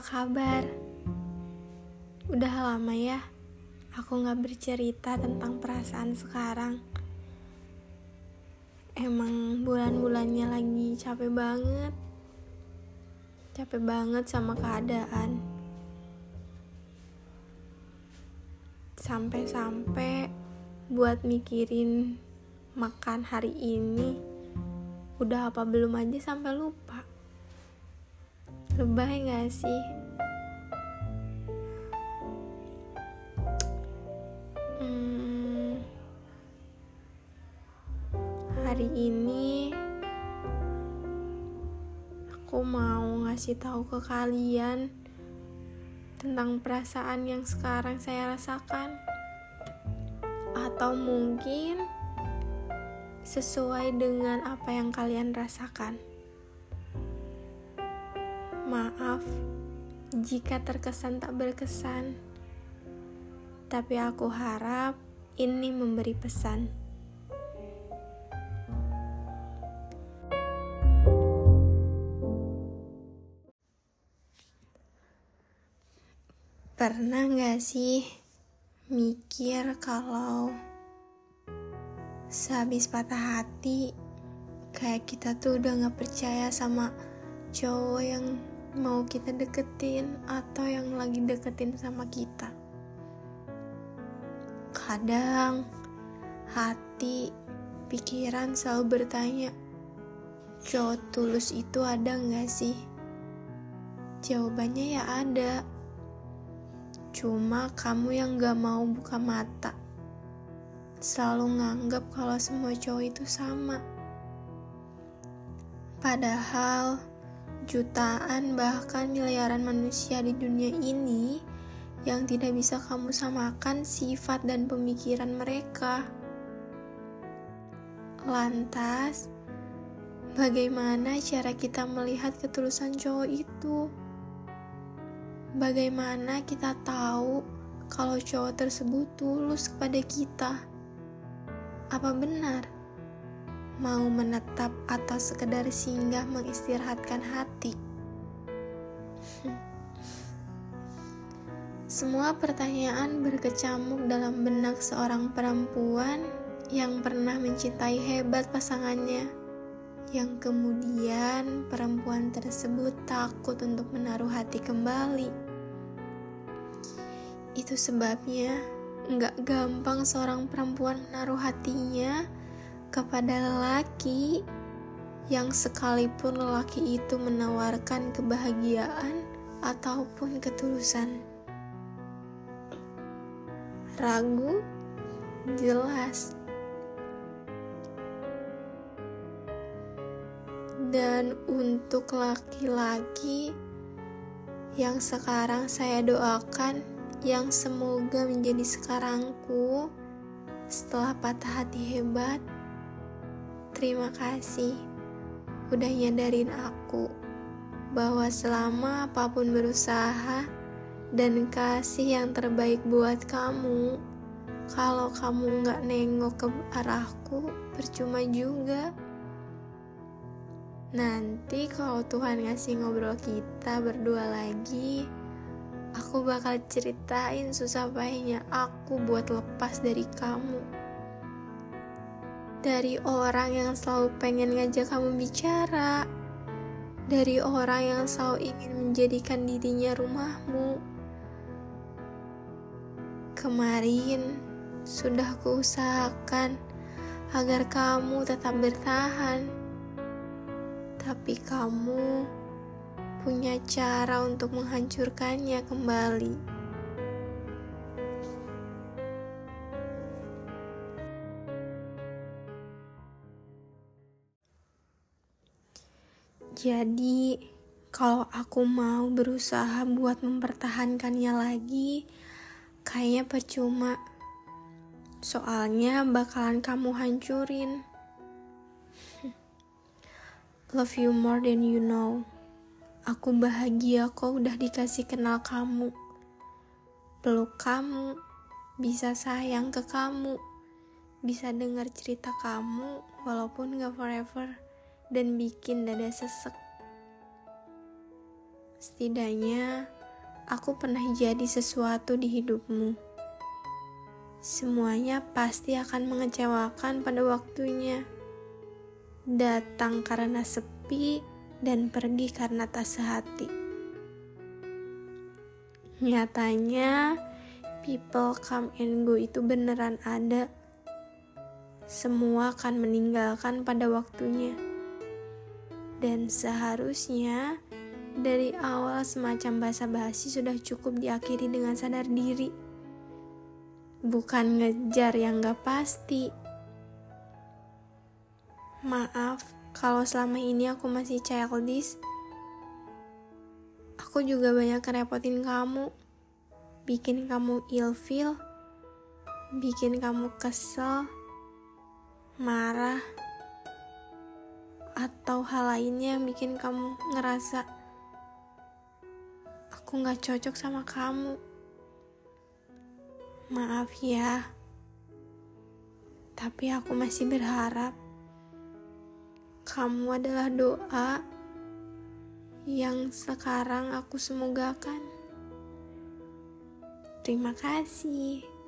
kabar? Udah lama ya aku gak bercerita tentang perasaan sekarang. Emang bulan-bulannya lagi capek banget. Capek banget sama keadaan. Sampai-sampai buat mikirin makan hari ini udah apa belum aja sampai lupa. Lebay gak sih? Hmm, hari ini aku mau ngasih tahu ke kalian tentang perasaan yang sekarang saya rasakan, atau mungkin sesuai dengan apa yang kalian rasakan. Maaf jika terkesan tak berkesan, tapi aku harap ini memberi pesan. Pernah gak sih mikir kalau sehabis patah hati, kayak kita tuh udah gak percaya sama cowok yang mau kita deketin atau yang lagi deketin sama kita. Kadang hati, pikiran selalu bertanya, cowok tulus itu ada nggak sih? Jawabannya ya ada. Cuma kamu yang gak mau buka mata. Selalu nganggap kalau semua cowok itu sama. Padahal jutaan bahkan miliaran manusia di dunia ini yang tidak bisa kamu samakan sifat dan pemikiran mereka. Lantas, bagaimana cara kita melihat ketulusan cowok itu? Bagaimana kita tahu kalau cowok tersebut tulus kepada kita? Apa benar? Mau menetap atau sekedar singgah mengistirahatkan hati? Semua pertanyaan berkecamuk dalam benak seorang perempuan yang pernah mencintai hebat pasangannya, yang kemudian perempuan tersebut takut untuk menaruh hati kembali. Itu sebabnya nggak gampang seorang perempuan menaruh hatinya kepada lelaki yang sekalipun lelaki itu menawarkan kebahagiaan ataupun ketulusan. Ragu? Jelas. Dan untuk laki-laki yang sekarang saya doakan yang semoga menjadi sekarangku setelah patah hati hebat Terima kasih udah nyadarin aku bahwa selama apa pun berusaha dan kasih yang terbaik buat kamu, kalau kamu nggak nengok ke arahku, percuma juga. Nanti kalau Tuhan ngasih ngobrol kita berdua lagi, aku bakal ceritain susah payahnya aku buat lepas dari kamu dari orang yang selalu pengen ngajak kamu bicara, dari orang yang selalu ingin menjadikan dirinya rumahmu. Kemarin sudah kuusahakan agar kamu tetap bertahan, tapi kamu punya cara untuk menghancurkannya kembali. Jadi, kalau aku mau berusaha buat mempertahankannya lagi, kayaknya percuma. Soalnya bakalan kamu hancurin. Love you more than you know. Aku bahagia kok udah dikasih kenal kamu. Peluk kamu, bisa sayang ke kamu, bisa dengar cerita kamu walaupun gak forever dan bikin dada sesek. Setidaknya, aku pernah jadi sesuatu di hidupmu. Semuanya pasti akan mengecewakan pada waktunya. Datang karena sepi dan pergi karena tak sehati. Nyatanya, people come and go itu beneran ada. Semua akan meninggalkan pada waktunya. Dan seharusnya dari awal semacam basa-basi sudah cukup diakhiri dengan sadar diri. Bukan ngejar yang gak pasti. Maaf kalau selama ini aku masih childish. Aku juga banyak kerepotin kamu. Bikin kamu ilfeel. Bikin kamu kesel. Marah atau hal lainnya yang bikin kamu ngerasa aku gak cocok sama kamu. Maaf ya, tapi aku masih berharap kamu adalah doa yang sekarang aku semogakan. Terima kasih.